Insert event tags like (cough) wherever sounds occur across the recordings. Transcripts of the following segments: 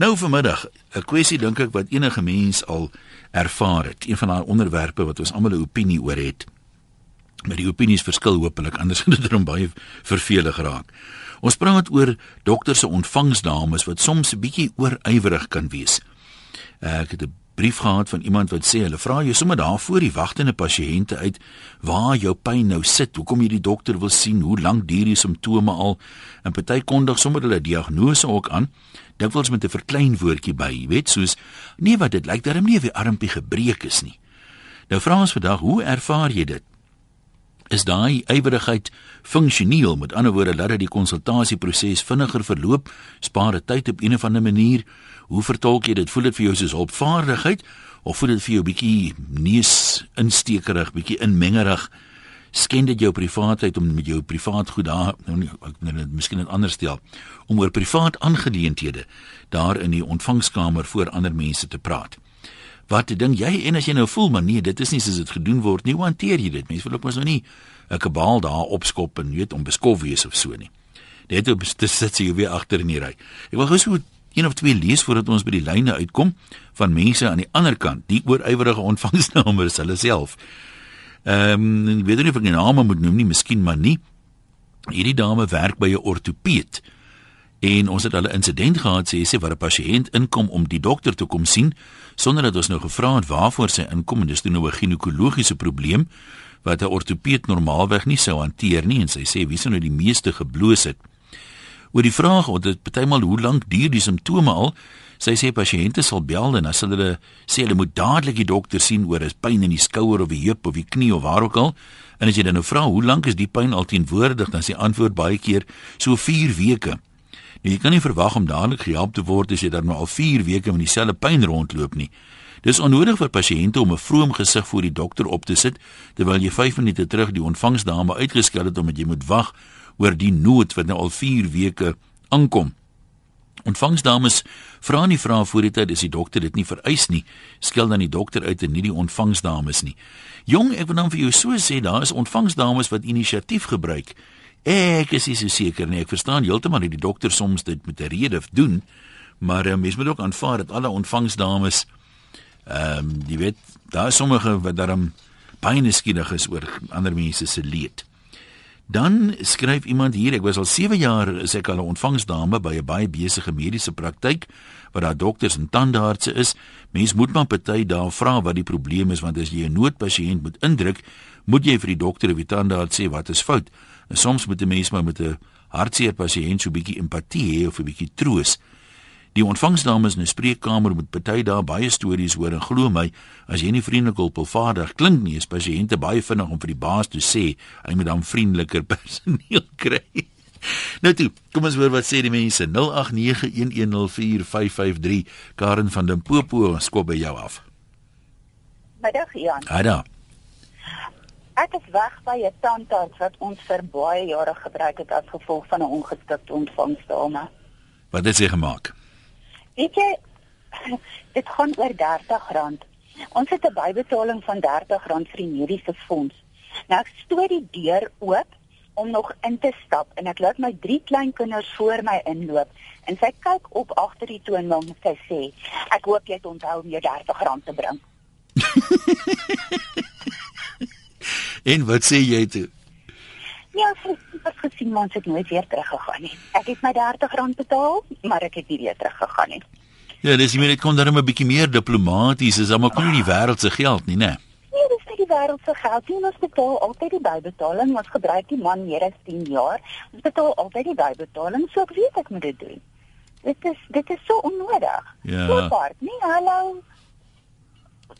Nou vanmiddag, 'n kwessie dink ek wat enige mens al ervaar het. Een van daai onderwerpe wat ons almal 'n opinie oor het. Maar die opinies verskil hopelik anders (laughs) gaan dit dan baie vervelig raak. Ons praat oor dokters se ontvangsdames wat soms 'n bietjie oorywerig kan wees. Ek het 'n brief gehad van iemand wat sê hulle vra jou sommer daar voor die wagtende pasiënte uit waar jou pyn nou sit, hoekom jy die dokter wil sien, hoe lank duur die simptome al en party kondig sommer hulle diagnose ook aan. Dikwels met 'n verklein woordjie by, jy weet, soos nee wat dit lyk darem nie of die armpie gebreek is nie. Nou vra ons vandag, hoe ervaar jy dit? Is daai ywerigheid funksioneel? Met ander woorde, laat dit die konsultasieproses vinniger verloop, spaar dit tyd op 'n of ander manier. Hoe vertolk jy dit? Voel dit vir jou soos hulpvaardigheid of voel dit vir jou bietjie neus instekerig, bietjie inmengerig? Skend dit jou privaatheid om met jou privaat goed daar nou nie ek net nou miskien anders stel om oor privaat aangeleenthede daar in die ontvangskamer voor ander mense te praat. Wat dink jy en as jy nou voel maar nee, dit is nie soos dit gedoen word nie, hoe hanteer jy dit? Mense wil ook mos nou nie 'n kabaal daar opskop en weet om beskof wees of so nie. Net op te sit jy weer agter in die ry. Ek wil gou so een of twee lees voordat ons by die lyne uitkom van mense aan die ander kant, die oorywerige ontvangsnomers hulle self. Ehm, um, weet nie of ek die name moet noem nie, miskien maar nie. Hierdie dame werk by 'n ortopeed. En ons het 'n insident gehad sê sy waar 'n pasiënt inkom om die dokter te kom sien sonder dat ons nou gevra het waarvoor sy inkom en dis toe nou 'n ginekologiese probleem wat 'n ortopeed normaalweg nie sou hanteer nie en sy sê wie sou nou die meeste gebloos het oor die vraag of dit partymal hoe lank duur die simptome al. Sy sê pasiënte sal bel en as hulle sê hulle moet dadelik die dokter sien oor 'n pyn in die skouer of die heup of die knie of waar ook al. En as jy dan nou vra hoe lank is die pyn al teenwoordig, dan sê antwoord baie keer so 4 weke. Nou jy kan nie verwag om dadelik gehelp te word as jy dan nou al 4 weke met dieselfde pyn rondloop nie. Dis onnodig vir pasiënte om 'n vroom gesig voor die dokter op te sit terwyl jy 5 minute terug die ontvangsdame uitgeskel het omdat jy moet wag oor die nood wat nou al 4 weke aankom. Ontvangsdames vra nie vra voor die tyd as die dokter dit nie vereis nie, skel dan die dokter uit en nie die ontvangsdames nie. Jong, ek wil dan vir jou so sê, daar is ontvangsdames wat inisiatief gebruik. Ek is nie so seker nie. Ek verstaan heeltemal dat die dokter soms dit met 'n rede doen, maar um, mens moet ook aanvaar dat alle ontvangsdames ehm um, jy weet, daar is sommige wat daarom baie nuuskierig is oor ander mense se leed. Dan skryf iemand hier, ek was al 7 jaar is ek al 'n ontvangsdame by 'n baie besige mediese praktyk waar daar dokters en tandartse is. Mens moet maar party daar vra wat die probleem is want as jy 'n noodpasiënt moet indruk, moet jy vir die dokter of die tandarts sê wat is fout. En soms moet 'n mens maar met 'n hartseer pasiënt so 'n bietjie empatie hê of 'n bietjie troos. Die ontvangsdames in 'n spreekkamer moet party daar baie stories hoor en glo my, as jy nie vriendelik op hulpvaardig klink nie, is pasiënte baie vinnig om vir die baas te sê hy moet dan vriendeliker (laughs) personeel kry. Nou toe, kom ons hoor wat sê die mense 0891104553 Karen van Limpopo skop by jou af. Middag Jan. Hallo. Ek is weg by 'n tandarts wat ons vir baie jare gebruik het as gevolg van 'n ongestipte ontvangsdame. Wat het sy gemaak? Weet jy, dit gaan oor R30. Ons het 'n bybetaling van R30 vir die mediese fonds. Nou ek stoot die deur oop om nog in te stap en ek laat my drie klein kinders voor my inloop en sy kyk op agter die toonbank en sy sê ek hoop jy het onthou om jou R30 te bring. (laughs) en wat sê jy toe? Ja, ek het gesien mens het nooit weer teruggegaan nie. Ek het my R30 betaal, maar ek het nie weer teruggegaan nie. Ja, dis jy moet kon dan 'n bietjie meer diplomaties, is almal kon nie die wêreld se geld nie, né? Nee, dis nie die wêreld se geld nie. Ons betaal altyd die bybetaling. Ons gebruik die man meer as 10 jaar. Ons betaal altyd die bybetaling, so ek weet ek moet dit doen. Dit is dit is so onnodig. Ja. So part, nee, hallo.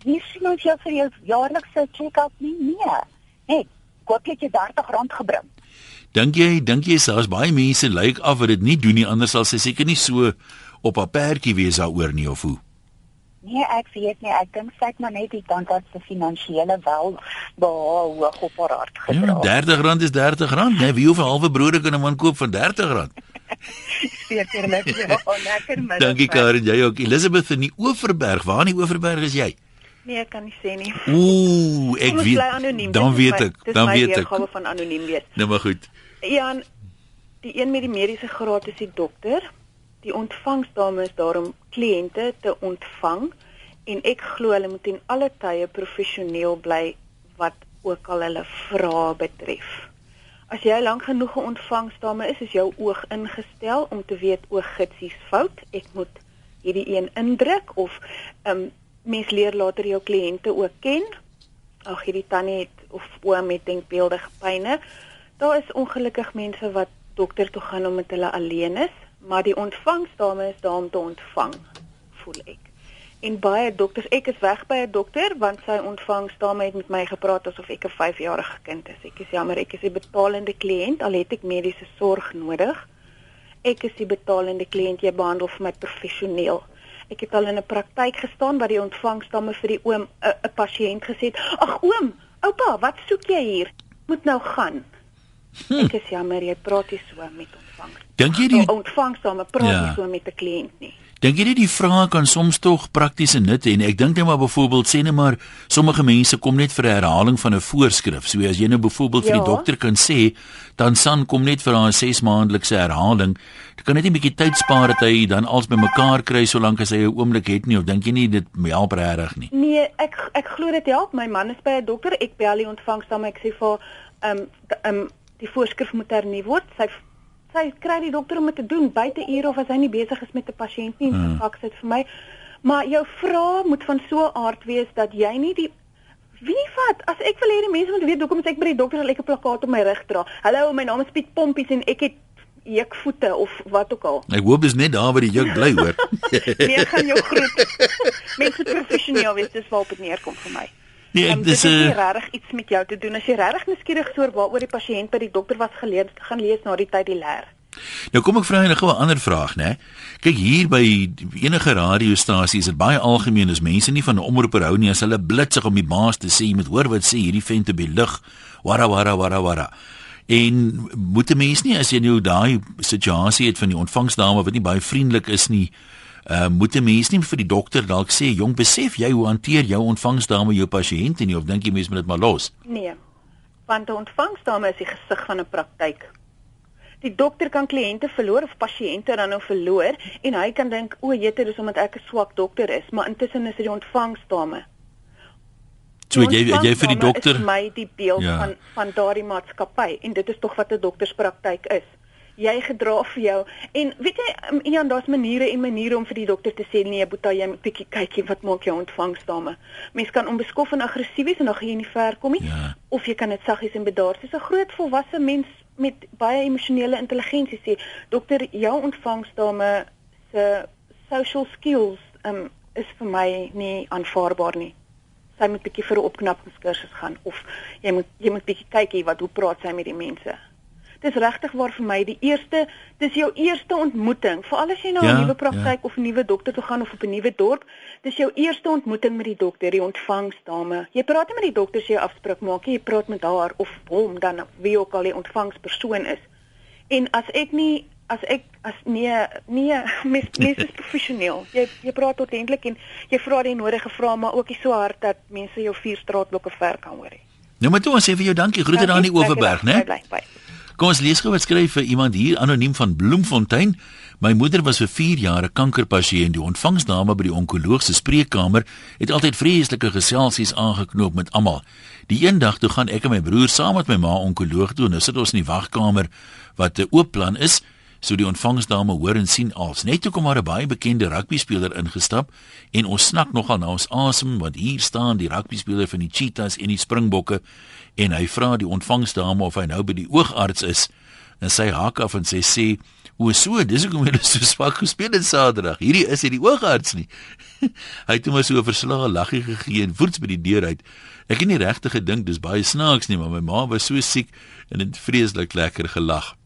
Wie sien ons jou vir jou jaarlikse check-up nie? Nee. Nee, koop jy R30 gebring. Dink jy, dink jy selfs baie mense lyk af wat dit nie doen nie anders sal sy seker nie so op 'n perdjie wees daaroor nie of hoe? Nee, ek weet nie, ek dink sy het maar net die tandarts se finansiële wel behaal hoog op haar hart gedra. Ja, R30 is R30, nee, wie hoef 'n halwe brood kan 'n man koop van R30? Sekerlik, ja, lekker middag. (laughs) Dankie Karen, jy ook. Elizabeth in die Oeverberg, waar in die Oeverberg is jy? Nee, ek kan nie sê nie. Ooh, ek weet. Dan weet ek, dan weet ek. Dis my van anoniem wees. Nou maar goed. Jan, die een met die mediese graad is die dokter die ontvangsdame is daar om kliënte te ontvang en ek glo hulle moet in alle tye professioneel bly wat ook al hulle vrae betref. As jy lank genoeg 'n ontvangsdame is, is jou oog ingestel om te weet o, gitsies fout, ek moet hierdie een indruk of ehm um, mens leer later jou kliënte ook ken. Ag hierdie tannie het of oom met denkbeeldige pyne. Daar is ongelukkig mense wat dokter toe gaan omdat hulle alleen is, maar die ontvangsdame is daar om te ontvang, voel ek. En baie dokters, ek is weg by 'n dokter want sy ontvangsdame het met my gepraat asof ek 'n 5-jarige kind is. Ek is jammer, ek is 'n betalende kliënt, al het ek mediese sorg nodig. Ek is die betalende kliënt, jy behandel vir my professioneel. Ek het al in 'n praktyk gestaan waar die ontvangsdame vir die oom 'n pasiënt gesê het: "Ag oom, oupa, wat soek jy hier? Moet nou gaan." Hm. Ek is jammer, jy praat nie so met ontvangs. Dink jy die ontvangsdame praat ja. nie so met 'n kliënt nie? Dink jy nie die vrae kan soms tog praktiese nut hê en ek dink net maar byvoorbeeld sê net maar sommige mense kom net vir 'n herhaling van 'n voorskrif. So as jy nou byvoorbeeld ja. vir die ja. dokter kan sê dan san kom net vir haar 6 maandelikse herhaling. Dit kan net 'n bietjie tyd spaar dat hy dan als bymekaar kry solank as hy 'n oomblik het nie of dink jy nie dit help regtig nie? Nee, ek ek glo dit help. My man is by 'n dokter. Ek bel die ontvangs dan ek sê vir ehm um, ehm um, die voorskrif moet hernu word. Sy sy kry die dokter om dit te doen buite ure of as hy nie besig is met 'n pasiënt nie, hmm. faks dit vir my. Maar jou vraag moet van so 'n aard wees dat jy nie die Wie vat as ek wil hê die mense moet weet hoekom ek by die dokter 'n lekker plakkaat op my rug dra. Hallo, my naam is Piet Pompies en ek het jukvoete of wat ook al. Ek hoop dis net daar waar die juk bly hoor. (laughs) nee, gaan jou groet. mense professioneel wees dis waar op dit neerkom vir my. Nee, um, dis 'n uh... regtig iets met jou te doen. As jy regtig nuuskierig is oor waaroor die pasiënt by die dokter was geleer, gaan lees na die tyd die leer. Nou kom ek vra jou 'n ander vraag, né? Kyk hier by enige radiostasie is dit baie algemeen as mense nie van 'n omroeper hou nie as hulle blitsig om die baas te sê, jy moet hoor wat sê hierdie vent op die lug. Wara wara wara wara. En moet 'n mens nie as jy nou daai situasie het van die ontvangsdame wat nie baie vriendelik is nie, uh, moet 'n mens nie vir die dokter dalk sê jong besef jy hoe hanteer jou ontvangsdame jou pasiënte nie of dink jy mens moet dit maar los? Nee. Want 'n ontvangsdame is die gesig van 'n praktyk. Die dokter kan kliënte verloor of pasiënte dan nou verloor en hy kan dink o, jette, dis omdat ek 'n swak dokter is, maar intussen is dit die ontvangsdame. So jy jy vir die dokter is my die beeld ja. van van daardie maatskappy en dit is tog wat 'n dokterspraktyk is jy gedra vir jou. En weet jy um, Ian daar's maniere en maniere om vir die dokter te sê nee Boeta jy moet bietjie kykie wat maak jou ontvangsdame? Mens kan onbeskof en aggressief wees en dan gaan jy nie ver kom nie. Ja. of jy kan dit saggies en bedaard soos 'n groot volwasse mens met baie emosionele intelligensie sê dokter jou ontvangsdame se social skills um, is vir my nie aanvaarbaar nie. Sy moet bietjie vir 'n opknappingskursus gaan of jy moet jy moet bietjie kykie wat hoe praat sy met die mense dis regtig waar vir my die eerste dis jou eerste ontmoeting. Veral as jy na 'n ja, nuwe praktyk ja. of 'n nuwe dokter toe gaan of op 'n nuwe dorp dis jou eerste ontmoeting met die dokter die ontvangsdame. Jy praat nie met die dokter as jy afspraak maak jy praat met haar of hom dan wie ook al die ontvangspersoon is. En as ek nie as ek as nee nee (laughs) mes mes is professioneel. Jy jy praat ordentlik en jy vra die nodige vrae maar ook nie so hard dat mense jou vier straatblokke ver kan hoor nie nou maar toe ons sê vir jou dankie groete daar in die Oeverberg né Kom ons lees gou wat skryf vir iemand hier anoniem van Bloemfontein. My moeder was vir 4 jaar 'n kankerpasiënt. Die ontvangsdame by die onkoloog se spreekkamer het altyd vreeslike geselsies aangeknoop met almal. Die eendag toe gaan ek en my broer saam met my ma onkoloog toe en nou sit ons in die wagkamer wat 'n oop plan is. So die ontvangsdame hoor en sien als net toe kom maar 'n baie bekende rugby speler ingestap en ons snak nogal na ons asem want hier staan die rugby speler van die Cheetahs en die Springbokke en hy vra die ontvangsdame of hy nou by die oogarts is. En sy haak af en sy sê hoe so dis hoekom hulle (laughs) so swak gespeel het Saterdag. Hierdie is hy die oogarts nie. (laughs) Hy het hom so 'n verslae laggie gegee en voets by die deur uit. Ek het nie regtig gedink dis baie snaaks nie maar my ma was so siek en het vreeslik lekker gelag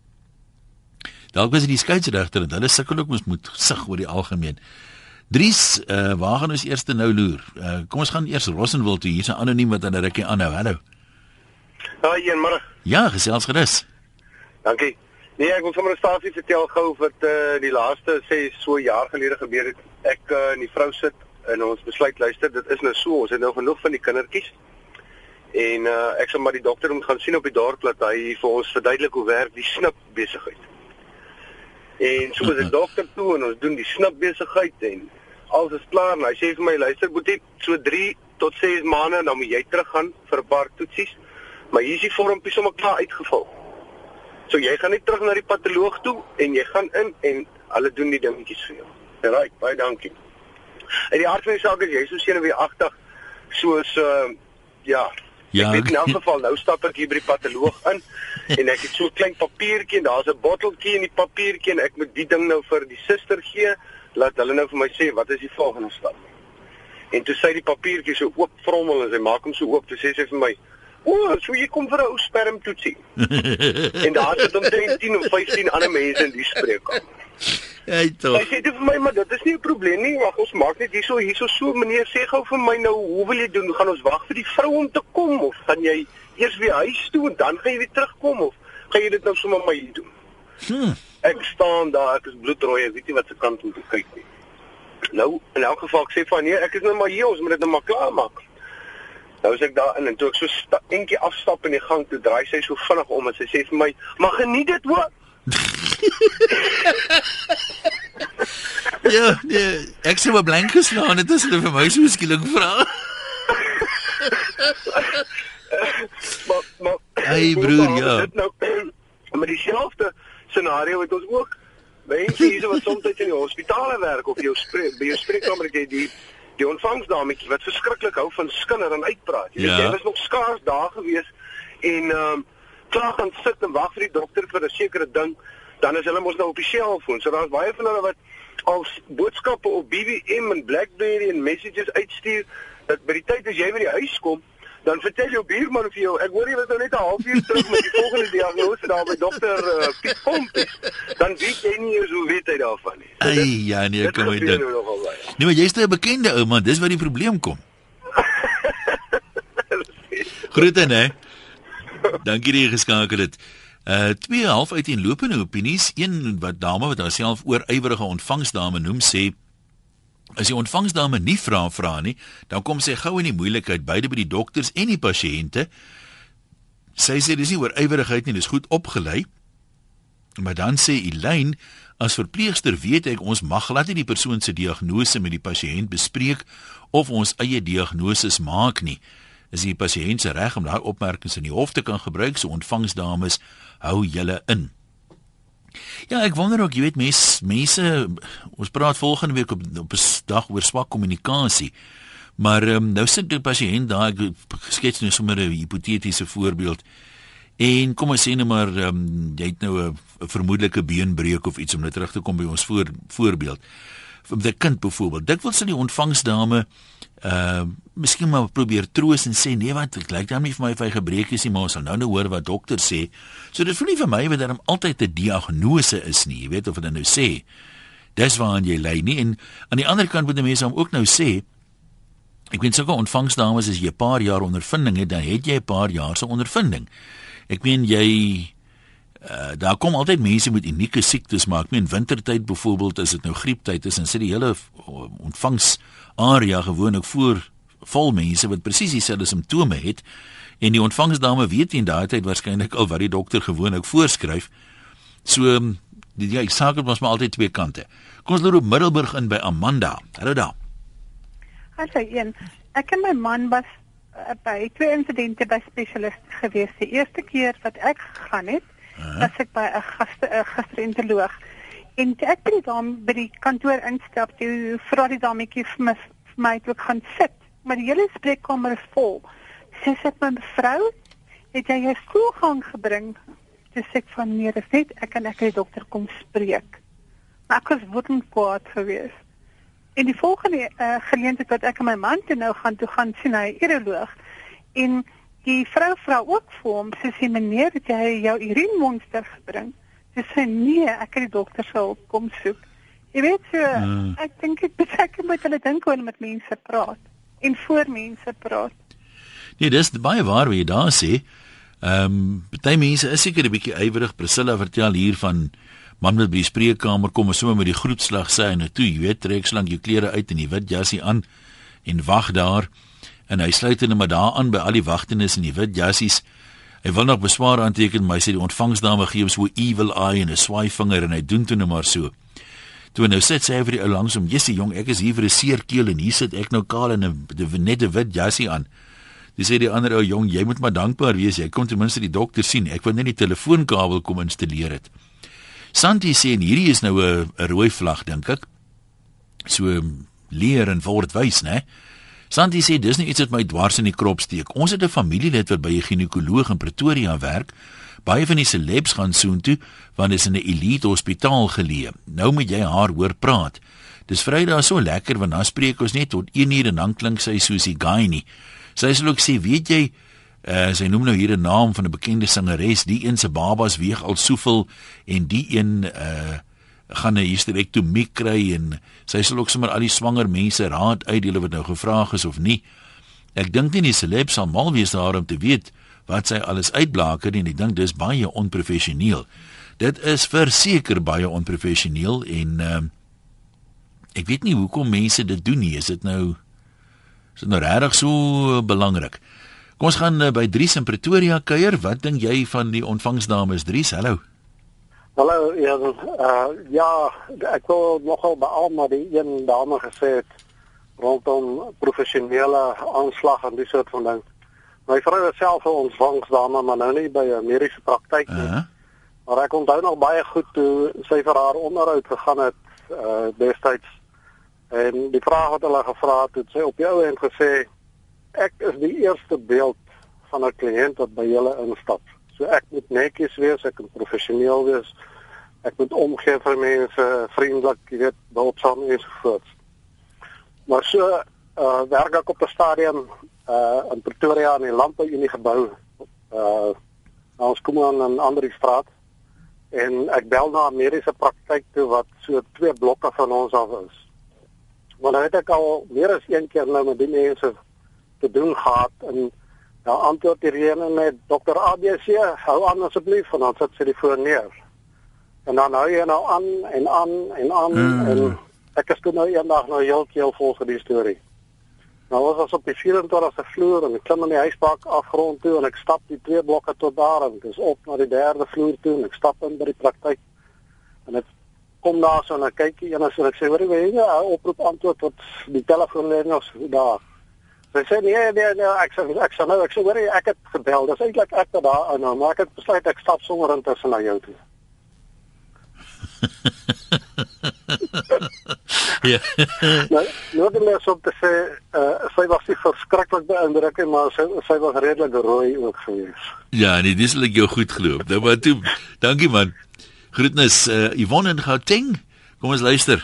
dalk was dit die skeieregter en hulle sukkel ook mos moet sig oor die algemeen Dries, uh, waar gaan ons eers nou loer? Uh, kom ons gaan eers Rossenwil toe. Hier's 'n anoniem wat aan 'n rukkie aanhou. Hallo. Ja, eenmiddag. Ja, gesels gerus. Dankie. Nee, ek wil sommer 'n stasie vertel gou wat eh uh, die laaste sê so jaar gelede gebeur het. Ek uh, en die vrou sit en ons besluit luister, dit is nou so, ons het nou genoeg van die kindertjies. En uh, ek sê maar die dokter moet gaan sien op die dorp dat hy vir ons verduidelik hoe werk die snip besigheid. En so is 'n (laughs) dokter toe en ons doen die snipbesigheid en alles is klaar en hy sê vir my luister Boetie, so 3 tot 6 maande dan moet jy teruggaan vir 'n paar toetsies. Maar hier is die vormpie sommer klaar uitgevul. So jy gaan net terug na die patoloog toe en jy gaan in en hulle doen die dingetjies vir jou. Right, baie dankie. En die aard van die saak is jy so senuweeagtig soos uh ja, Ja, Ek weet in elk geval nou stap ek hier by die patoloog in en ek het so 'n klein papiertjie en daar's 'n botteltjie in die papiertjie en ek moet die ding nou vir die suster gee laat hulle nou vir my sê wat is die volgende stap. En toe sy die papiertjie so oop vrommel en sy maak hom so oop, toe sê sy vir my: "O, so jy kom vir 'n ou spermtoetsie." (laughs) en daar sit omtrent 10 of 15 ander mense in die spreekkamer. Hy Sy tog. sê toe vir my, "Maar dit is nie 'n probleem nie. Wag, ons maak net hierso hierso so meneer sê gou vir my nou, hoe wil jy doen? Gaan ons wag vir die vrou om te kom of gaan jy eers weer huis toe en dan gaan jy weer terugkom of gaan jy dit nou sommer my hier doen?" Hm. Ek staan daar, ek is bloedrooi, ek weet nie wat se kant om te kyk nie. Nou, in elk geval ek sê van nee, ek is nou maar hier, ons moet dit nou maar klaar maak. Nou as ek daar in en toe ek so eentjie afstap in die gang, toe draai sy so vinnig om en sy sê vir my, "Maar geniet dit hoor." (laughs) Ja, nee, ek sê maar blank geslaan, dit is hulle vir my so skielik vra. Maar maar Hey, broer, ja. Dit nou (clears throat) met dieselfde scenario het ons ook mense hier wat soms in die hospitale werk of jou spreek by jou spreekkamer het jy die die ontvangsdametjie wat verskriklik hou van skinder en uitpraat. Jy Ja. weet jy was nog skaars daar gewees en ehm um, klaar gaan sit en wag vir die dokter vir 'n sekere ding, dan is hulle mos nou op die selfoon. So daar's baie van hulle wat al boodskappe op BBM en BlackBerry en messages uitstuur dat by die tyd as jy by die huis kom Dan vertel jou buurman vir jou, ek hoor jy was nou net 'n halfuur terug met die (laughs) volgende diagnose daar by dokter uh, Piet Pomp. Dan weet jy nie eens hoe weet hy daarvan nie. So dit- Ai, ja nee, dit kom gebeur dit. nou. Nee, maar jy's 'n bekende ou man, dis waar die probleem kom. (laughs) Groete hè. Dankie dat jy geskakel het. Uh twee half uiteenlopende opinies, een wat dame wat haarself oorywerige ontvangsdame noem sê As die ontvangsdame nie vra vra nie, dan kom sy gou in die moeilikheid beide by die dokters en die pasiënte. Sy sê dis nie oor ywerigheid nie, dis goed opgelei. Maar dan sê Elaine, as verpleegster weet ek ons mag glad nie die persoon se diagnose met die pasiënt bespreek of ons eie diagnoses maak nie. Is die pasiënt se reg om daai opmerkings in die hof te kan gebruik, so ontvangsdames hou julle in. Ja, ek wonder ook, jy weet mense mense ons praat volgende week op op 'n dag oor swak kommunikasie. Maar um, nou sit die pasiënt daar, ek skets nou sommer 'n hipotetiese voorbeeld. En kom ons sê net maar um, jy het nou 'n vermoedelike beenbreuk of iets om net terug te kom by ons voor, voorbeeld. Vir 'n kind byvoorbeeld. Dikwels sal die ontvangsdame uh miskien maar probeer troos en sê nee wat dit lyk dan nie vir my of hy gebreek is nie maar ons sal nou nou hoor wat dokter sê. So dit voel nie vir my dat daar altyd 'n diagnose is nie, jy weet of hulle nou sê. Dis waaraan jy lê nie en aan die ander kant moet die mense hom ook nou sê Ek weet sulke ontvangsdames as jy 'n paar jaar ondervinding het, dan het jy 'n paar jaar se ondervinding. Ek meen jy uh, daar kom altyd mense met unieke siektes maar ek meen wintertyd byvoorbeeld as dit nou grieptyd is en sit die hele ontvangsarea gewoonlik voor vol mense wat presies dieselfde simptome het en die ontvangsdame weet in daai tyd waarskynlik al wat die dokter gewoonlik voorskryf. So die ja, saak het mos maar altyd twee kante. Kom ons loop op Middelburg in by Amanda. Hallo daar. Hallo een. Ek en my man was uh, by twee insidente by spesialiste gewees. Die eerste keer wat ek gegaan het, Uh-huh. was ek by 'n gaste 'n gastroenteroloog. En toe ek by die dame by die kantoor instap, toe vra die dametjie vir my vir my toe ek gaan sit, maar die hele spreekkamer is vol. Sy sê my mevrou, het jy jou skoolgang gebring? Dis ek van nee, dis net ek en ek het die dokter kom spreek. Maar ek was woedend kwaad geweest. En die volgende uh, geleentheid wat ek en my man toe nou gaan toe gaan sien hy uroloog en die vrou vra ook vir hom sy sê meneer het jy jou urinemonster gebring sy sê nee ek het die dokter se hulp kom soek jy weet so Hmm. ek dink dit beteken (laughs) moet hulle dink hoe hulle met mense praat en voor mense praat Nee, dis baie waar wat jy daar sê. Ehm um, party mense is seker 'n bietjie ywerig. Priscilla vertel hier van man wat by die spreekkamer kom en sommer met die groetslag sê en toe, jy weet, trek slank jou klere uit en die wit jassie aan en wag daar en hy sluit net maar daar aan by al die wagtenis en die wit jassies. Hy wil nog beswaar aanteken, maar hy sê die ontvangsdame gee hom so evil eye en 'n swaai vinger en hy doen toe net maar so. Toe nou sit sy vir die ou langs hom, "Jessie jong, ek is hier vir 'n seer keel en hier sit ek nou kaal in 'n net 'n wit jassie aan." Dis sê die ander ou, "Jong, jy moet maar dankbaar wees. Jy kon ten minste die dokter sien. Ek wou net die telefoonkabel kom installeer het." Santi sê en hierdie is nou 'n rooi vlag dink ek. So leer en word wys, né? Santi sê dis nie iets wat my dwars in die krop steek. Ons het 'n familielid wat by 'n ginekoloog in Pretoria werk. Baie van die celebs gaan soontoe want dit is in 'n elite hospitaal geleë. Nou moet jy haar hoor praat. Dis Vrydag so lekker want dan spreek ons net tot 1 uur en dan klink sy soos die guy nie. Sy sê ook sê, weet jy, uh, sy noem nou hier 'n naam van 'n bekende sangeres, die een se babas weeg al soveel en die een uh gaan 'n hysterektomie kry en sy sal ook sommer al die swanger mense raad uitdeel wat nou gevra is of nie. Ek dink nie die celeb sal mal wees daar om te weet wat sy alles uitblaker en ek dink dis baie onprofessioneel. Dit is verseker baie onprofessioneel en uh, ek weet nie hoekom mense dit doen nie. Is dit nou is dit nou regtig so belangrik? Kom ons gaan uh, by Dries in Pretoria kuier. Wat dink jy van die ontvangsdames Dries? Hallo. Hallo, ja, uh, ja, ek wil nogal beamoen die een dame gesê het rondom professionele aanslag en dis soort van ding. My vrou is self 'n ontvangsdame, maar nou nie by 'n mediese praktyk nie. Uh -huh. Maar ek onthou nog baie goed toe sy vir haar onderhoud gegaan het uh destyds. En die vraag wat hulle gevra het, het sy op jou end gesê ek is die eerste beeld van 'n kliënt wat by julle instap. So ek moet netjies wees, ek moet professioneel wees. Ek moet omgee vir mense, vriendelik, jy weet, behulpsaam so voort. Maar so uh werk ek op 'n stadium uh in Pretoria in die Landbouunie gebou. Uh ons kom aan 'n ander straat en ek bel na 'n mediese praktyk toe wat so twee blokke van ons af is. Maar nou het ek al meer as een keer nou met die mense te doen gehad en Ja, antwoord die rene met dokter ABC, hou aan asseblief en dan sit sy die voor neer. En dan hou jy nou aan en aan en aan mm. en ek is toe nou eendag nou heeltemal vol vir die storie. Nou was ons op die 24ste vloer en ek klim in die huisbak afgrond toe en ek stap die twee blokke tot daar en dis op na die derde vloer toe en ek stap in by die praktyk. En ek kom daar so en ek kyk hier en ek sê hoor jy, jy oproep antwoord tot die telefoon lê nog daar. Sy sê nee nee nee ek sê ek sê nou ek sê hoor ek het gebel. Dis eintlik ek wat daar nou maar ek het besluit ek stap sommer intussen na jou toe. (laughs) ja. nou, nou dit is op te sê uh, sy was nie verskriklik beïndrukend maar sy sy was redelik rooi ook geweest. Ja, nee, dis net jou goed geloop. Nou maar toe. Dankie man. Groetnis uh, Yvonne in Gauteng. Kom ons luister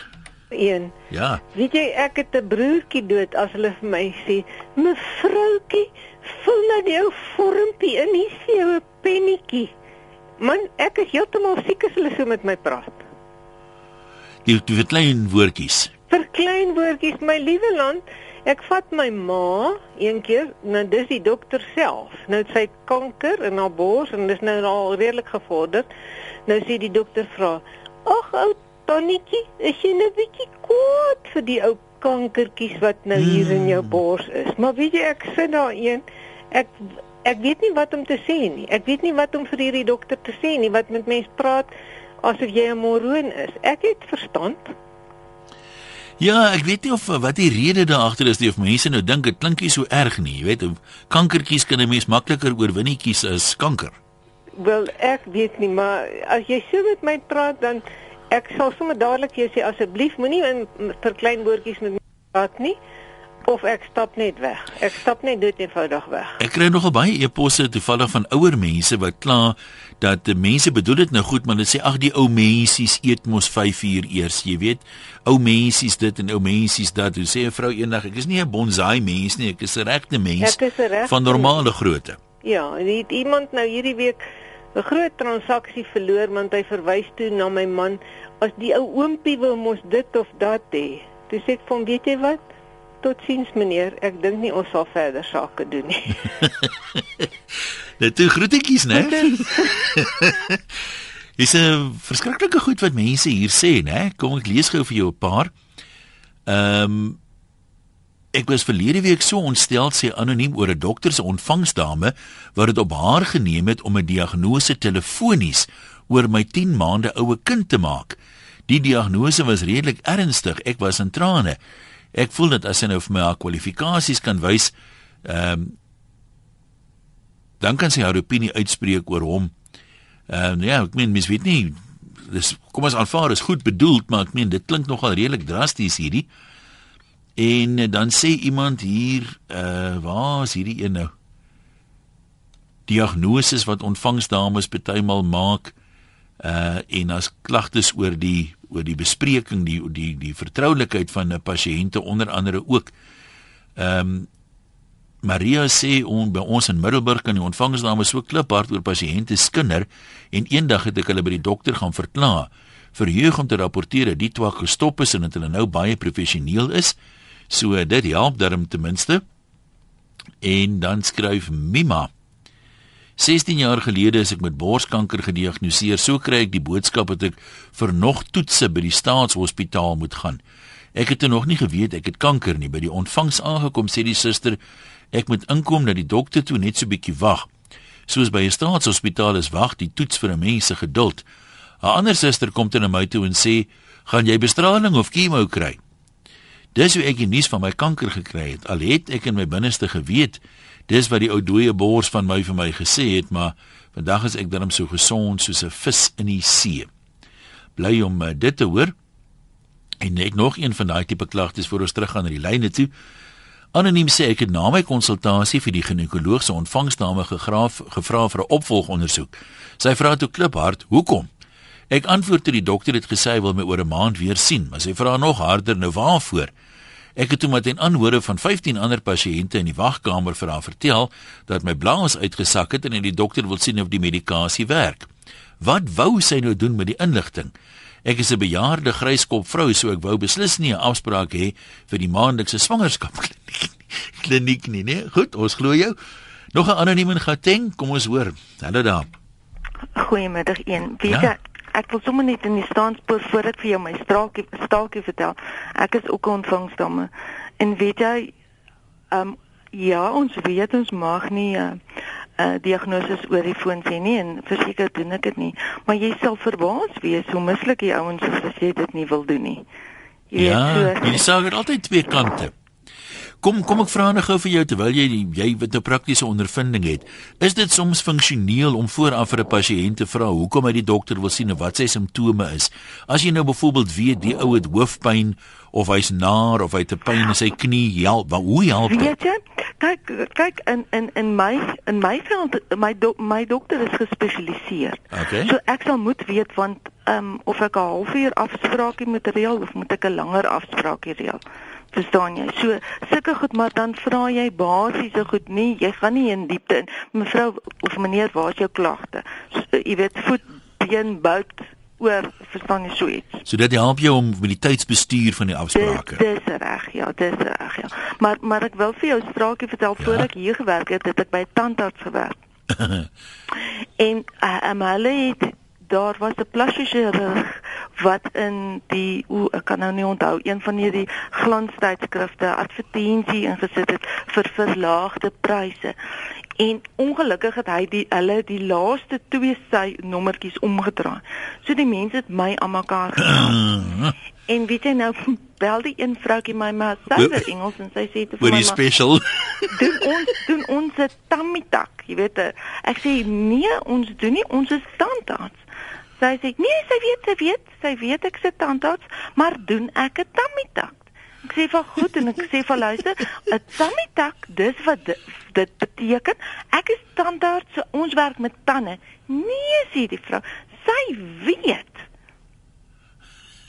een. Ja. Weet jy ek het 'n broertjie dood as hulle vir my sê, "Mevroutjie, vul nou jou vormpie in hier sê jou 'n pennetjie." Man, ek is heeltemal siek as hulle so met my praat. Het vir klein woordjies. Vir klein woordjies, my liewe land. Ek vat my ma een keer, nou dis die dokter self. Nou sy kanker in haar bors en dis nou al redelik gevorder. Nou sê die dokter vra: "Ag ou Tonnetjie, is jy net bietjie kwaad vir die ou kankertjies wat nou hier in jou hmm. bors is? Maar weet jy, ek sit daar een, ek ek weet nie wat om te sê nie. Ek weet nie wat om vir hierdie dokter te sê nie wat met mense praat asof jy 'n moroon is. Ek het verstand. Ja, ek weet nie of wat die rede daar agter is nie of mense nou dink dit klink nie so erg nie, jy weet, kankertjies kan 'n mens makliker oorwinnetjies as kanker. Wel, ek weet nie, maar as jy so met my praat dan ek sal sommer dadelik vir jou sê asseblief moenie in vir klein woordjies met my praat nie of ek stap net weg. Ek stap net dood eenvoudig weg. Ek kry nogal baie e-posse toevallig van ouer mense wat kla dat die mense bedoel dit nou goed, maar hulle sê ag die ou mensies eet mos 5 uur eers, jy weet. Ou mensies dit en ou mensies dat. Hoe sê 'n vrou eendag, ek is nie 'n bonsai mens nie, ek is 'n regte mens van normale grootte. Ja, en het iemand nou hierdie week 'n groot transaksie verloor want hy verwys toe na my man as die ou oompie wil mos dit of dat hê. Toe sê ek van weet jy wat? Totsiens meneer, ek dink nie ons sal verder sake doen nie. (laughs) Net toe groetjies, né? (laughs) Dis 'n verskriklike goed wat mense hier sê, né? Kom ek lees gou vir jou 'n paar. Ehm um, Ek was verlede week so ontstel sê anoniem oor 'n dokter se ontvangsdame wat dit op haar geneem het om 'n diagnose telefonies oor my 10 maande oue kind te maak. Die diagnose was redelik ernstig. Ek was in trane. Ek voel dat as sy nou vir my haar kwalifikasies kan wys, ehm um, dan kan sy haar opinie uitspreek oor hom. Ehm uh, ja, ek meen mens weet nie dis kom ons aanvaar is goed bedoeld, maar ek meen dit klink nogal redelik drasties hierdie. En uh, dan sê iemand hier, uh waar is hierdie een nou? Diagnoses wat ontvangsdames partymal maak uh en as klagtes oor die oor die bespreking die die die vertroulikheid van 'n pasiënte onder andere ook. Ehm um, Maria sê on, by ons in Middelburg kan die ontvangsdame so kliphard oor pasiënte skinder en eendag het ek hulle by die dokter gaan verklaar. Verheug om te rapporteer dat die twak gestop is en dat hulle nou baie professioneel is. So dit help darm ten minste. En dan skryf Mima 16 jaar gelede is ek met borskanker gediagnoseer. So kry ek die boodskap dat ek vir nog toetse by die staatshospitaal moet gaan. Ek het nog nie geweet ek het kanker nie. By die ontvangs aangekom sê die suster Ek moet inkom dat die dokter toe net so bietjie wag. Soos by 'n staatshospitaal is wag die toets vir 'n mens se geduld. 'n Ander suster kom dan na my toe en sê, "Gaan jy bestraling of chemo kry?" Dis hoe ek die nuus van my kanker gekry het. Al het ek in my binneste geweet dis wat die ou dooie bors van my vir my gesê het, maar vandag is ek darm so gesond soos 'n vis in die see. Bly om uh, dit te hoor. En net nog een van daai tipe klagtes voor ons teruggaan na die lyne toe. Anoniem sê ek het na my konsultasie vir die ginekoloog se ontvangsdame gegraaf gevra vir 'n opvolgondersoek. Sy vra toe kliphard, "Hoekom?" Ek antwoord toe die dokter het gesê hy wil my oor 'n maand weer sien, maar sy vra nog harder, "Nou waarvoor?" Ek het toe met 'n aanhore van 15 ander pasiënte in die wagkamer vir haar vertel dat my blaas uitgesak het en die dokter wil sien of die medikasie werk. Wat wou sy nou doen met die inligting? Ek is 'n bejaarde gryskop vrou, so ek wou beslis nie 'n afspraak hê vir die maandelikse swangerskap kliniek nie, né? Goed, ons glo jou. Nog 'n anoniem in Gauteng, kom ons hoor. Hallo daar. Goeiemiddag een. Weet ja? Ek wil sommer net in die staanspoor voor ek vir jou my straakie staakie vertel. Ek is ook 'n ontvangsdame. En weet jy, ehm um, ja, ons weet ons mag nie uh, uh, diagnoses oor die foon sê nie en verseker doen ek dit nie. Maar jy sal verbaas wees hoe mislik die ouens is as jy dit nie wil doen nie. Jy ja, weet so. Jy sê dit altyd twee kante. Kom kom ek vra nou gou vir jou terwyl jy die, jy wat 'n praktiese ondervinding het. Is dit soms funksioneel om vooraf vir 'n pasiënt te vra hoekom hy die dokter wil sien en wat sy simptome is? As jy nou byvoorbeeld weet die ou het hoofpyn of hy's naar of hy het 'n pyn in sy knie, help, hoe help dit? Weet jy? kyk kyk in in in my in my veld my do, my dokter is gespesialiseer. Okay. So ek sal moet weet want ehm um, of ek 'n halfuur afspraakie moet reël of moet ek 'n langer afspraakie reël. Verstaan jy? So sulke goed maar dan vra jy basiese goed nie. Jy gaan nie in diepte in. Mevrou of meneer, waar is jou klagte? So, jy weet voet, been, buik oor verstaan jy so iets. So dit help jou om met die tydsbestuur van die afsprake. Dis, dis reg, ja, dis reg, ja. Maar maar ek wil vir jou straakie vertel ja? voor ek hier gewerk het, het ek by 'n tandarts gewerk. (laughs) en uh, um, hulle het daar was 'n plastische wat in die o ek kan nou nie onthou een van hierdie glanstydskrifte advertensie ingesit het vir verlaagde pryse en ongelukkig het hy die hulle die laaste twee sy nommertjies omgedraai. So die mense het my aan mekaar gehaal. (clears throat) en weet jy nou bel die een vroutjie my maar suiwer Engels en sy sê te vir my special (laughs) doen ons doen ons 'n tummy tuck, jy weet. Ek sê nee, ons doen nie ons is tandarts. Sy sê nee, sy weet, sy weet, sy weet ek se tandarts, maar doen ek 'n tummy tuck? Ek sê vir goed en ek sê vir luister, 'n tummy tuck, dis wat dit, beteken. Ek is tandarts, so ons werk met tande. Nee, sê die vrou. Sy weet.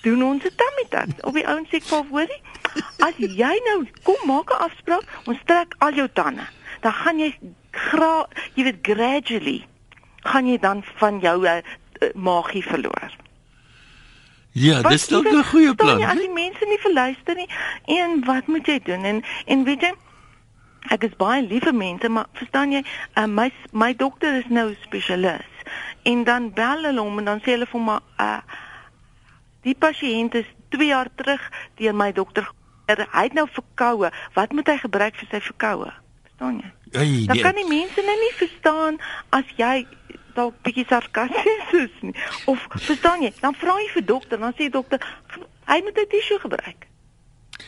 Doen ons 'n tummy tuck. Op die ouens sê ek vir hoorie, as jy nou kom maak 'n afspraak, ons trek al jou tande. Dan gaan jy gra, jy weet gradually gaan jy dan van jou uh, magie verloor. Ja, dis dalk 'n goeie plan. Ja, as die mense nie verluister nie, en wat moet jy doen? En en weet jy, ek is baie liewe mense, maar verstaan jy, uh, my my dokter is nou spesialis. En dan bel hulle hom en dan sê hulle vir my, uh die pasiënt is 2 jaar terug deur my dokter er, hy het nou verkoue. Wat moet hy gebruik vir sy verkoue? Verstaan jy? Hey, Dan nee. kan die mense nou nie verstaan as jy dalk bietjie sarkasties is nie. Of verstaan jy? Dan vra jy vir dokter, dan sê dokter hy moet 'n tissue gebruik.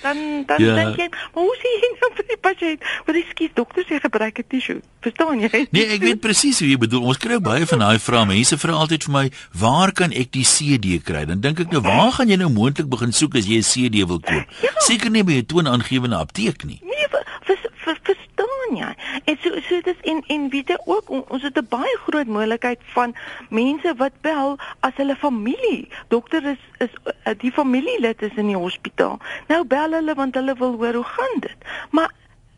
Dan dan Ja. dink jy, maar hoe sê jy nou vir die pasiënt? Want die skiet dokter sê gebruik 'n tissue. Verstaan jy? Nee, ek weet presies hoe jy bedoel. Ons kry baie van daai vrae. Mense vra altyd vir my, "Waar kan ek die CD kry?" Dan dink ek nou, "Waar gaan jy nou moontlik begin soek as jy 'n CD wil koop?" Seker nie by 'n toonaangewende apteek nie. Nee, ver, ver, ver, verstaan jy? En so so dit is en en weet jy ook on, ons het 'n baie groot moontlikheid van mense wat bel as hulle familie. Dokter is is uh, die familielid is in die hospitaal. Nou bel hulle want hulle wil hoor hoe gaan dit. Maar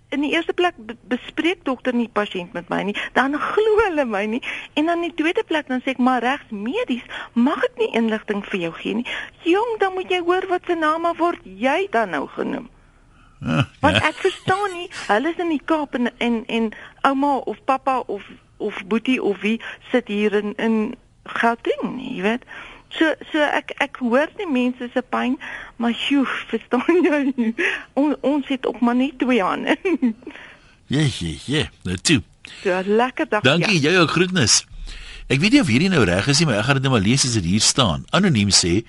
in die eerste plek be- bespreek dokter nie pasiënt met my nie, dan glo hulle my nie en dan in die tweede plek dan sê ek maar regs medies mag ek nie inligting vir jou gee nie. Jong, dan moet jy hoor wat se name word jy dan nou genoem. (laughs) Want ek verstaan nie, hulle is in die Kaap en en, en ouma of pappa of of boetie of wie sit hier in in Gauteng nie, jy weet. So so ek ek hoor die mense se pyn, maar sjoe, (laughs) verstaan jy? On, ons het ook maar net twee hande. Ja, ja, ja. Toe. so lekker dag Dankie, ja. jy ook groetnis. Ek weet nie of hierdie nou reg is nie, maar ek gaan dit net maar lees as dit hier staan. Anoniem sê,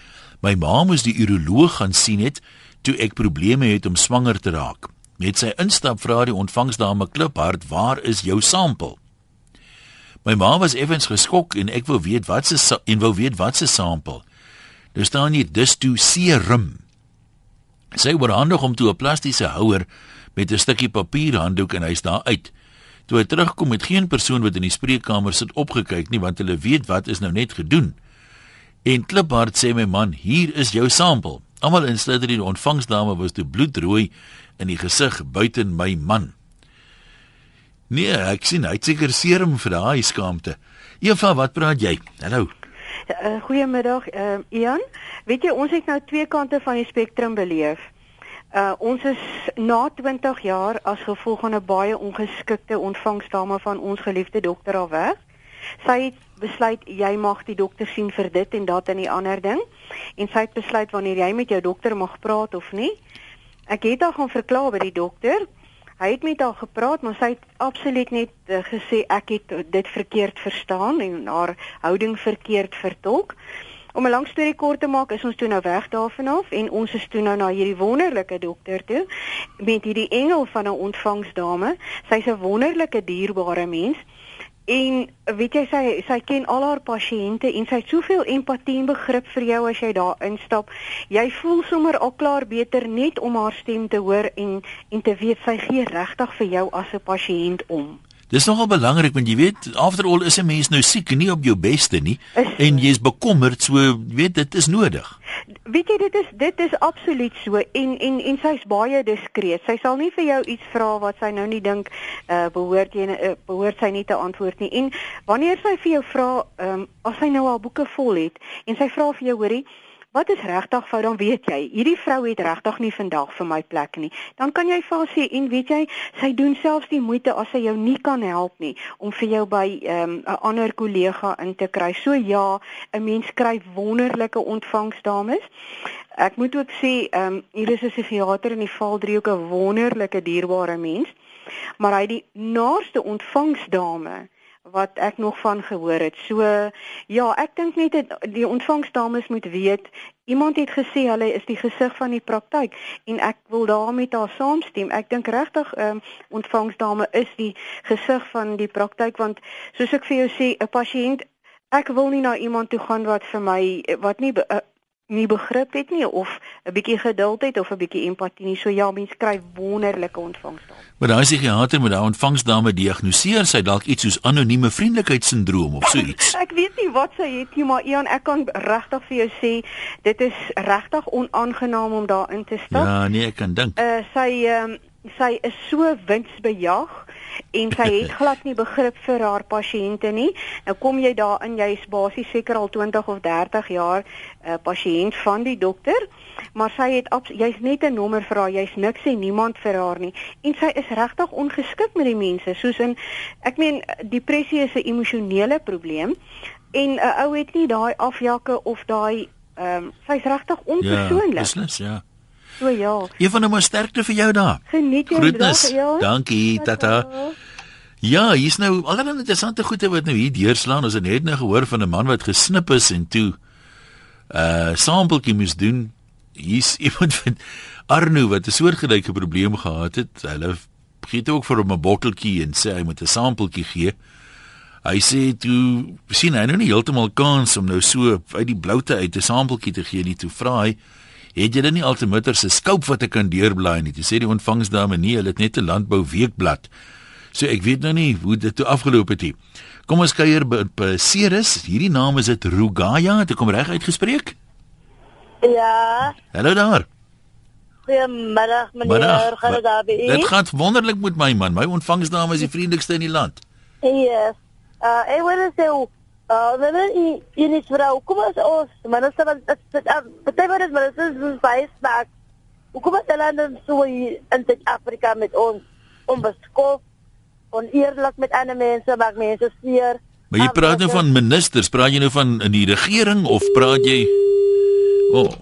my ma moes die uroloog gaan sien het toe ek probleme het om swanger te raak. Met sy instap vra die ontvangsdame kliphard, "Waar is jou sampel?" My ma was effens geskok en ek wou weet wat se en wou weet wat se sampel. Daar staan hier dis toe serum. Sy oorhandig hom toe 'n plastiese houer met 'n stukkie papierhanddoek en hy's daar uit. Toe hy terugkom het geen persoon wat in die spreekkamer sit opgekyk nie want hulle weet wat is nou net gedoen. En kliphard sê my man, hier is jou sampel. Almal insluitend die ontvangsdame was toe bloedrooi in die gesig buiten my man. Nee, ek sien hy het seker serum vir daai skaamte. Eva, wat praat jy? Hallo. Uh, goeiemiddag, uh, Ian. Weet jy, ons het nou twee kante van die spektrum beleef. Uh ons is na 20 jaar as gevolg van 'n baie ongeskikte ontvangsdame van ons geliefde dokter al weg. Sy het besluit jy mag die dokter sien vir dit en dat en die ander ding en sy het besluit wanneer jy met jou dokter mag praat of nie. Ek het haar gaan verklaar by die dokter. Hy het met haar gepraat, maar sy het absoluut net uh, gesê ek het dit verkeerd verstaan en haar houding verkeerd vertolk. Om 'n lang storie kort te maak, is ons toe nou weg daarvan af en ons is toe nou na hierdie wonderlike dokter toe met hierdie engel van 'n ontvangsdame. Sy's 'n wonderlike dierbare mens. En weet jy sy sy ken al haar pasiënte en sy het soveel empatie en begrip vir jou as jy daar instap. Jy voel sommer al klaar beter net om haar stem te hoor en en te weet sy gee regtig vir jou as 'n pasiënt om. Dis nogal belangrik want jy weet, after all is 'n mens nou siek en nie op jou beste nie Is- en jy's bekommerd, so weet dit is nodig. Weet jy dit is dit is absoluut so en en en sy's baie diskreet. Sy sal nie vir jou iets vra wat sy nou nie dink uh behoort jy uh, behoort sy nie te antwoord nie. En wanneer sy vir jou vra, ehm um, as sy nou haar boeke vol het en sy vra vir jou hoorie, wat is regtig fout dan weet jy, hierdie vrou het regtig nie vandag vir my plek nie. Dan kan jy vir sê en weet jy, sy doen selfs die moeite as sy jou nie kan help nie om vir jou by ehm um, 'n ander kollega in te kry. So ja, 'n mens kry wonderlike ontvangsdames. Ek moet ook sê, ehm um, hier is 'n psigiater in die Valdrie ook 'n wonderlike dierbare mens, maar hy die naaste ontvangsdame wat ek nog van gehoor het. So ja, ek dink net dit die ontvangsdames moet weet iemand het gesê hulle is die gesig van die praktyk en ek wil daarmee haar saamstem. Ek dink regtig ehm um, ontvangsdame is die gesig van die praktyk want soos ek vir jou sê, 'n pasiënt ek wil nie na iemand toe gaan wat vir my wat nie uh, nie begrip het nie of 'n bietjie geduld het of 'n bietjie empatie nie. So ja, mens kry wonderlike ontvangsdame. Maar daai psigiater moet daai ontvangsdame diagnoseer, sy dalk iets soos anonieme vriendelikheidssindroom of so iets. (laughs) Ek weet nie wat sy het nie, maar Ian, ek kan regtig vir jou sê, dit is regtig onaangenaam om daarin te stap. Ja, nee, ek kan dink. Uh sy ehm um, sy is so winsbejag en sy het (laughs) glad nie begrip vir haar pasiënte nie. Nou kom jy daarin, jy's basies seker al 20 of 30 jaar 'n uh, pasiënt van die dokter, maar sy het jy's net 'n nommer vir haar, jy's niks en niemand vir haar nie. En sy is regtig ongeskik met die mense, soos in ek meen depressie is 'n emosionele probleem en 'n ou het nie daai afjakke of daai ehm um, sy's regtig Ja, onpersoonlik. beslis, ja. So ja. Een van hulle sterkte vir jou daar. Geniet jou dag, ja. Dankie, tata. Ja, hier's nou allerlei interessante goede wat nou hier deurslaan. Ons het net nou gehoor van 'n man wat gesnip is en toe uh sampeltjie moes doen. Hier's (laughs) iemand van Arno wat 'n soortgelyke probleem gehad het. Hulle gee ook vir hom 'n botteltjie en sê hy moet 'n sampeltjie gee. Hy sê toe sien hy nou nie heeltemal kans om nou so uit die bloute uit 'n sampeltjie te gee nie. Toe vra hy Het jy nie altimeter se skoop wat ek kan deurblaai nie? Jy sê die ontvangsdame nee, hulle het net 'n landbou weekblad. So ek weet nou nie hoe dit toe afgeloop het nie. Kom ons kuier by, by Ceres. Hierdie naam is dit Rugaya, het ek hom reg uitgespreek? Ja, Hallo daar. goeiemiddag meneer, gaan dit gaan wonderlik met my man. My ontvangsdame is die vriendelikste in die land. Yes. Uh, ek wil sê, uh, wanneer u u nie vrou, kom ons ons, minister van dit dit baie wat is baie smaak. Hoekom is hulle dan so hier in Suid-Afrika met ons onbeskof, oneerlik met ander mense, maak mense seer. Maar jy praat nou van ministers, praat jy nou van in die regering of praat jy O. Oh,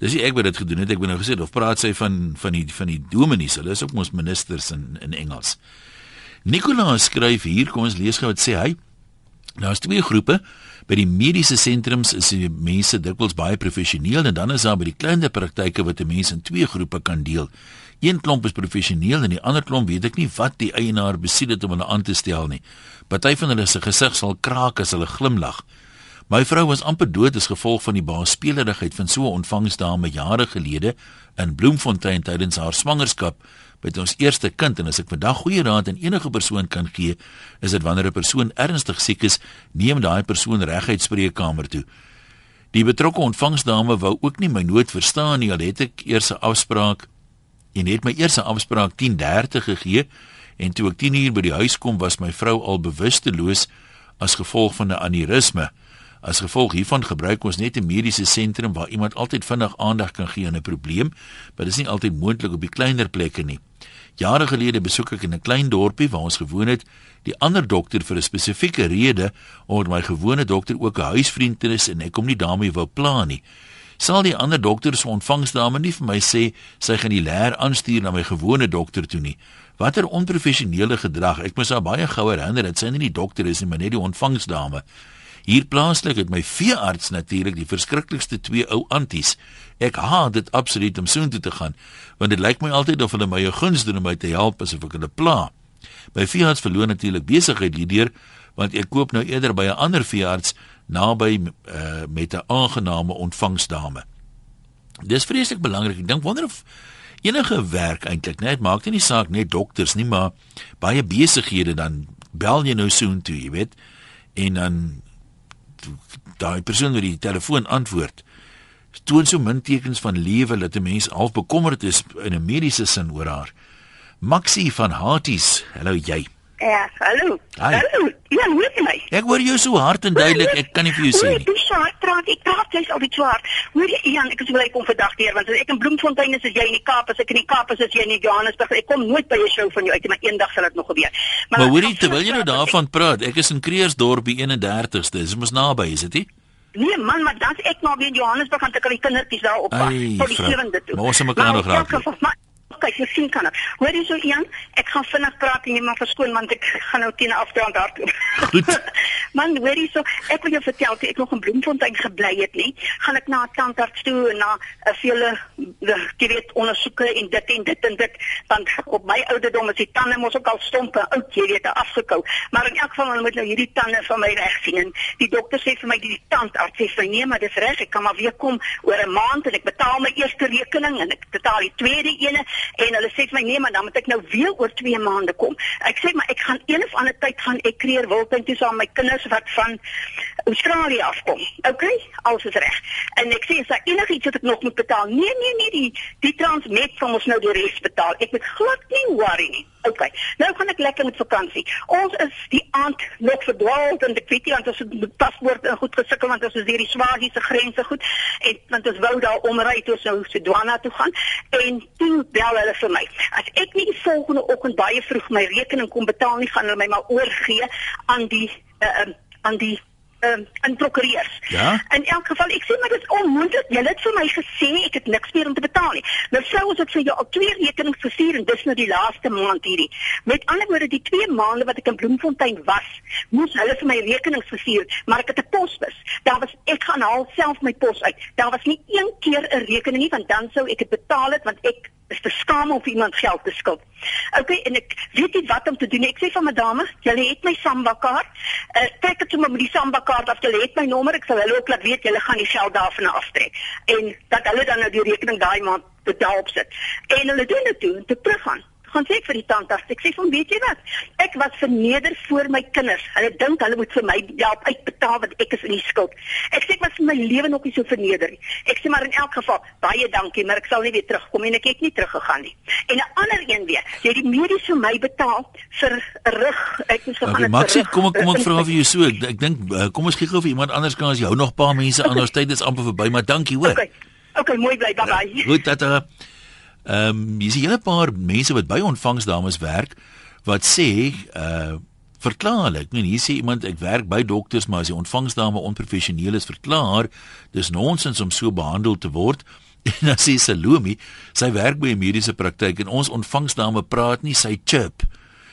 dis nie ek wat dit gedoen het, ek het nou gesê of praat sy van van die van die dominees, hulle is ook mos ministers in in Engels. Nicolaas skryf hier, kom ons lees gou wat sê hy. Daar's twee groepe. By die mediese sentrums is die mense dikwels baie professioneel en dan is daar by die kleiner praktyke wat 'n mens in twee groepe kan deel. Een klomp is professioneel en die ander klomp weet ek nie wat die eienaar besiel het om hulle aan te stel nie. Party van hulle se gesig sal kraak as hulle glimlag. My vrou was amper dood as gevolg van die baaspelerigheid van so 'n ontvangsdame jare gelede in Bloemfontein tydens haar swangerskap met ons eerste kind en as ek vandag goeie raad aan enige persoon kan gee, is dit wanneer 'n persoon ernstig siek is, neem daai persoon reguit spreekkamer toe. Die betrokke ontvangsdame wou ook nie my nood verstaan nie, al het ek eers 'n afspraak en het my eers 'n afspraak 10:30 gegee en toe ek 10:00 by die huis kom was my vrou al bewusteloos as gevolg van 'n aneurisme. As gevolg hiervan gebruik ons net 'n mediese sentrum waar iemand altyd vinnig aandag kan gee aan 'n probleem, maar dit is nie altyd moontlik op die kleiner plekke nie. Jare gelede besoek ek in 'n klein dorpie waar ons gewoon het, die ander dokter vir 'n spesifieke rede, omdat my gewone dokter ook 'n huisvriend is en ek hom nie daarmee wou pla nie. Sal die ander dokter se ontvangsdame nie vir my sê sy gaan die leer aanstuur na my gewone dokter toe nie. Watter onprofessionele gedrag. Ek moes haar baie gou herinner dat sy nie die dokter is nie, maar net die ontvangsdame. Hier plaaslik het my veearts natuurlik die verskriklikste twee ou anties. Ek haat dit absoluut om soontoe te gaan, want dit lyk my altyd of hulle my 'n guns doen om my te help asof ek hulle pla. My veearts verloor natuurlik besigheid hierdeur, want ek koop nou eerder by 'n ander veearts naby uh, met 'n aangename ontvangsdame. Dis vreeslik belangrik. Ek dink wonder of enige werk eintlik net maak dit nie saak net dokters nie, maar baie besighede dan bel jy nou soontoe, jy weet, en dan daai persoon wat die telefoon antwoord toon so min tekens van lewe dat 'n mens half bekommerd is in 'n mediese sin oor haar. Maxie van Haties, hallo jy. Ja, hallo. Hi. Hallo. Ja, hoor jy my? Ek hoor jou so hard en duidelik, ek kan nie vir jou sê Hoor, nie. Dis so hard praat. Ek praat jy's al die swaar. Hoor jy Ian, ek is bly kom vandag weer want as ek in Bloemfontein is, is jy in die Kaap, as ek in die Kaap is, is jy in Johannesburg. Ek kom nooit by 'n show van jou uit, nie, maar eendag sal dit nog gebeur. Maar hoorie, terwyl jy nou daarvan praat, ek is in Kreersdorp die 31ste. Dis mos naby, is dit nie? Nee man, maar dan's ek nou weer in Johannesburg gaan al die kindertjies daar op Ai, tot die sewende toe. Maar ons sal mekaar nog raak maar- Kyk, jy sien kan ek. Hoor jy so Ian, ek gaan vinnig praat en jy maar verskoon want ek gaan nou teen 'n afdraand hardloop. Goed. (laughs) Man, hoor jy so, ek wil jou vertel, toe ek nog in Bloemfontein gebly het, nê, gaan ek na 'n tandarts toe en na 'n vele eh, jy weet ondersoeke en dit en dit en dit, want op my ouderdom is die tande mos ook al stomp en oud, jy weet, afgekou. Maar in elk geval hulle moet nou hierdie tande van my reg sien en die dokter sê vir my die tandarts sê vir nee, maar dis reg, ek kan maar weer kom oor 'n maand en ek betaal my eerste rekening en ek betaal die tweede ene en hulle sê vir my nee, maar dan moet ek nou weer oor 2 maande kom. Ek sê maar ek gaan een of ander tyd gaan ek kreer Wildtuin toe saam met my kinders wat van Australië afkom. OK, alles is reg. En ek sê is daar enigiets wat ek nog moet betaal? Nee, nee, nee, die die Transnet sal ons nou die res betaal. Ek moet glad nie worry nie. OK. Nou gaan ek lekker met vakansie. Ons is die aand nog verdwaald ek weet nie want ons het met paspoort en goed gesukkel want ons is deur die Swaziese grense goed en want ons wou daar omry toe ons nou Sudwana toe gaan en toe bel hulle vir my. As ek nie die volgende oggend baie vroeg my rekening kom betaal nie, gaan hulle my maar oorgee aan die uh, aan die uh, in prokureurs. Ja? In elk geval, ek sê maar dit is onmoontlik. Julle het vir my gesê ek het niks meer om te betaal nie. Mevrou, ons het vir jou al twee rekenings gestuur en dis nou die laaste maand hierdie. Met ander woorde, die 2 maande wat ek in Bloemfontein was, moes hulle vir my rekenings gestuur, maar ek het 'n posbus. Daar was ek gaan haal self my pos uit. Daar was nie een keer 'n rekening nie, want dan sou ek dit betaal het want ek is te skaam om vir iemand geld te skuld. Okay, en ek weet nie wat om te doen nie. Ek sê van my dame, julle het my Samba kaart. Uh, trek dit sommer met die Samba kaart af. Julle het my nommer. Ek sal hulle ook laat weet julle gaan die geld daarvan aftrek. En dat hulle dan nou die rekening daai maand betaal opsit. En hulle doen dit toe en toe teruggaan gaan sê ek vir die tandarts. Ek sê van weet jy wat? Ek was verneder voor my kinders. Hulle dink hulle moet vir my help uitbetaal wat ek is in die skuld. Ek sê ek was vir my lewe nog nie so verneder nie. Ek sê maar in elk geval baie dankie, maar ek sal nie weer terugkom en ek het nie teruggegaan nie. En 'n ander een weer, jy het die medies vir my betaal vir rug. Ek moes gegaan okay, het. Maxie, kom ek kom ek vra vir jou so. Ek, ek dink uh, kom ons gou vir iemand anders kan as jy hou nog 'n paar mense aan. Ons tyd is amper verby, maar dankie hoor. Okay. Okay, mooi bly. Bye bye. Goed, uh Ehm um, jy sien 'n paar mense wat by ontvangsdames werk wat sê uh verklaarlik. Nee, hier sê iemand ek werk by dokters, maar as die ontvangsdame onprofessioneel is, verklaar dis nonsens om so behandel te word. (laughs) En dan sê Salome, sy werk by 'n mediese praktyk en ons ontvangsdame praat nie sy chip.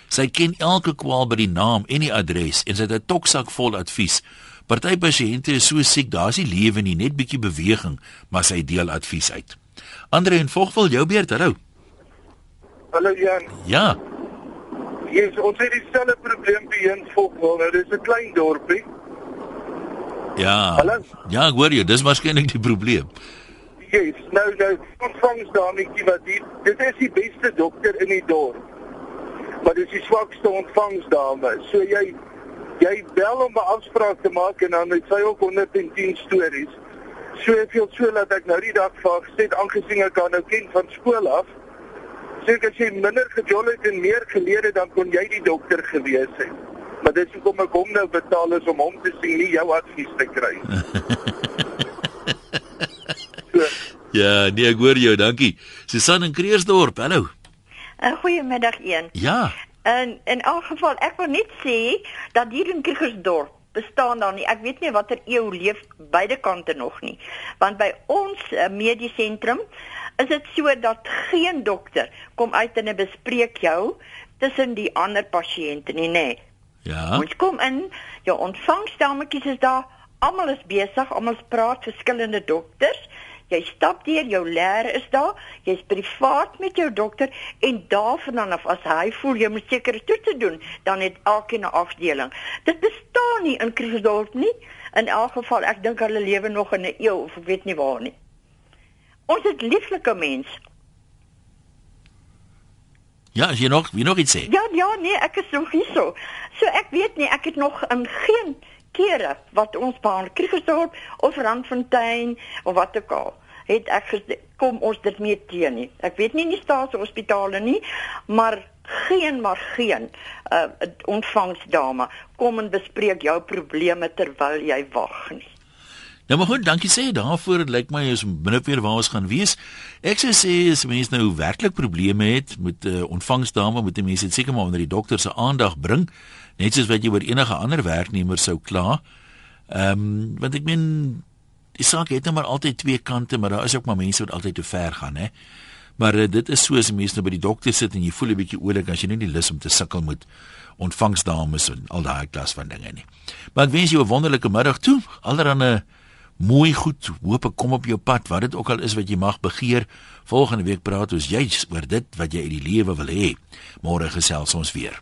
Sy ken elke kwaal by die naam en die adres en sy het 'n toksak vol advies. Party pasiënte is so siek, daar's nie lewe nie, net bietjie beweging, maar sy deel advies uit. Andre en Vogwel, jou beurt, hallo. Hallo Jan. Ja. Yes, ons het dieselfde probleem by een Vogwel. Nou dis 'n klein dorpie. Ja. Hallo? Ja, ek hoor jou, dis waarskynlik die probleem. Yes, nou nou ontvangsdametjie wat hier, dit is die beste dokter in die dorp. Maar dis die swakste ontvangsdame. So jy jy bel om 'n afspraak te maak en dan het sy ook 110 stories. So ek voel so dat ek nou die dag vir gesê aangesien ek haar nou ken van skool af. Sê ek as jy minder gejol het en meer geleer het dan kon jy die dokter gewees het. Maar dis hoekom ek hom nou betaal is om hom te sien, nie jou advies te kry. (laughs) so, Ja, nee, ek hoor jou, dankie. Susan in Kreersdorp, hallo. 'n Goeiemiddag een. Ja. In in elk geval, ek wil net sê dat hier in Krugersdorp bestaan daar nie. Ek weet nie watter eeu leef beide kante nog nie. Want by ons uh, mediese sentrum is dit so dat geen dokter kom uit en bespreek jou tussen die ander pasiënte nie, nê. Nee. Ja. Ons kom in, jou ontvangsdametjies is daar, almal is besig, almal praat verskillende dokters. Jy stap deur, jou leer is daar, jy's privaat met jou dokter en daarvan af as hy voel jy moet sekere toetse doen, dan het elkeen 'n afdeling. Dit bestaan nie in Krugersdorp nie. In elk geval, ek dink hulle lewe nog in 'n eeu of ek weet nie waar nie. Ons het lieflike mense. Ja, as jy nog, wie nog iets sê? Ja, ja, nee, ek is nog hier so. So ek weet nie, ek het nog in geen kere wat ons behandel Krugersdorp of Randfontein of wat ook al het ek gesê, kom ons dit mee teen nie. Ek weet nie in die staatshospitale nie, maar geen maar geen uh, ontvangsdame kom en bespreek jou probleme terwyl jy wag nie. Nou maar goed, dankie sê daarvoor. Dit lyk my is binneweer waar ons gaan wees. Ek sou sê as mense nou werklik probleme het met 'n uh, ontvangsdame, moet die mense dit seker maar onder die dokter se aandag bring, net soos wat jy oor enige ander werknemer sou kla. Ehm, um, want ek meen die saak het nou maar altyd twee kante, maar daar is ook maar mense wat altyd te ver gaan, hè. Maar uh, dit is soos mense nou by die dokter sit en jy voel 'n bietjie oulik as jy nie die lus om te sukkel met ontvangsdames en al daai klas van dinge nie. Maar ek wens jou 'n wonderlike middag toe. Allerhande mooi goed. Hoop ek kom op jou pad wat dit ook al is wat jy mag begeer. Volgende week praat ons juis oor dit wat jy uit die lewe wil hê. Môre gesels ons weer.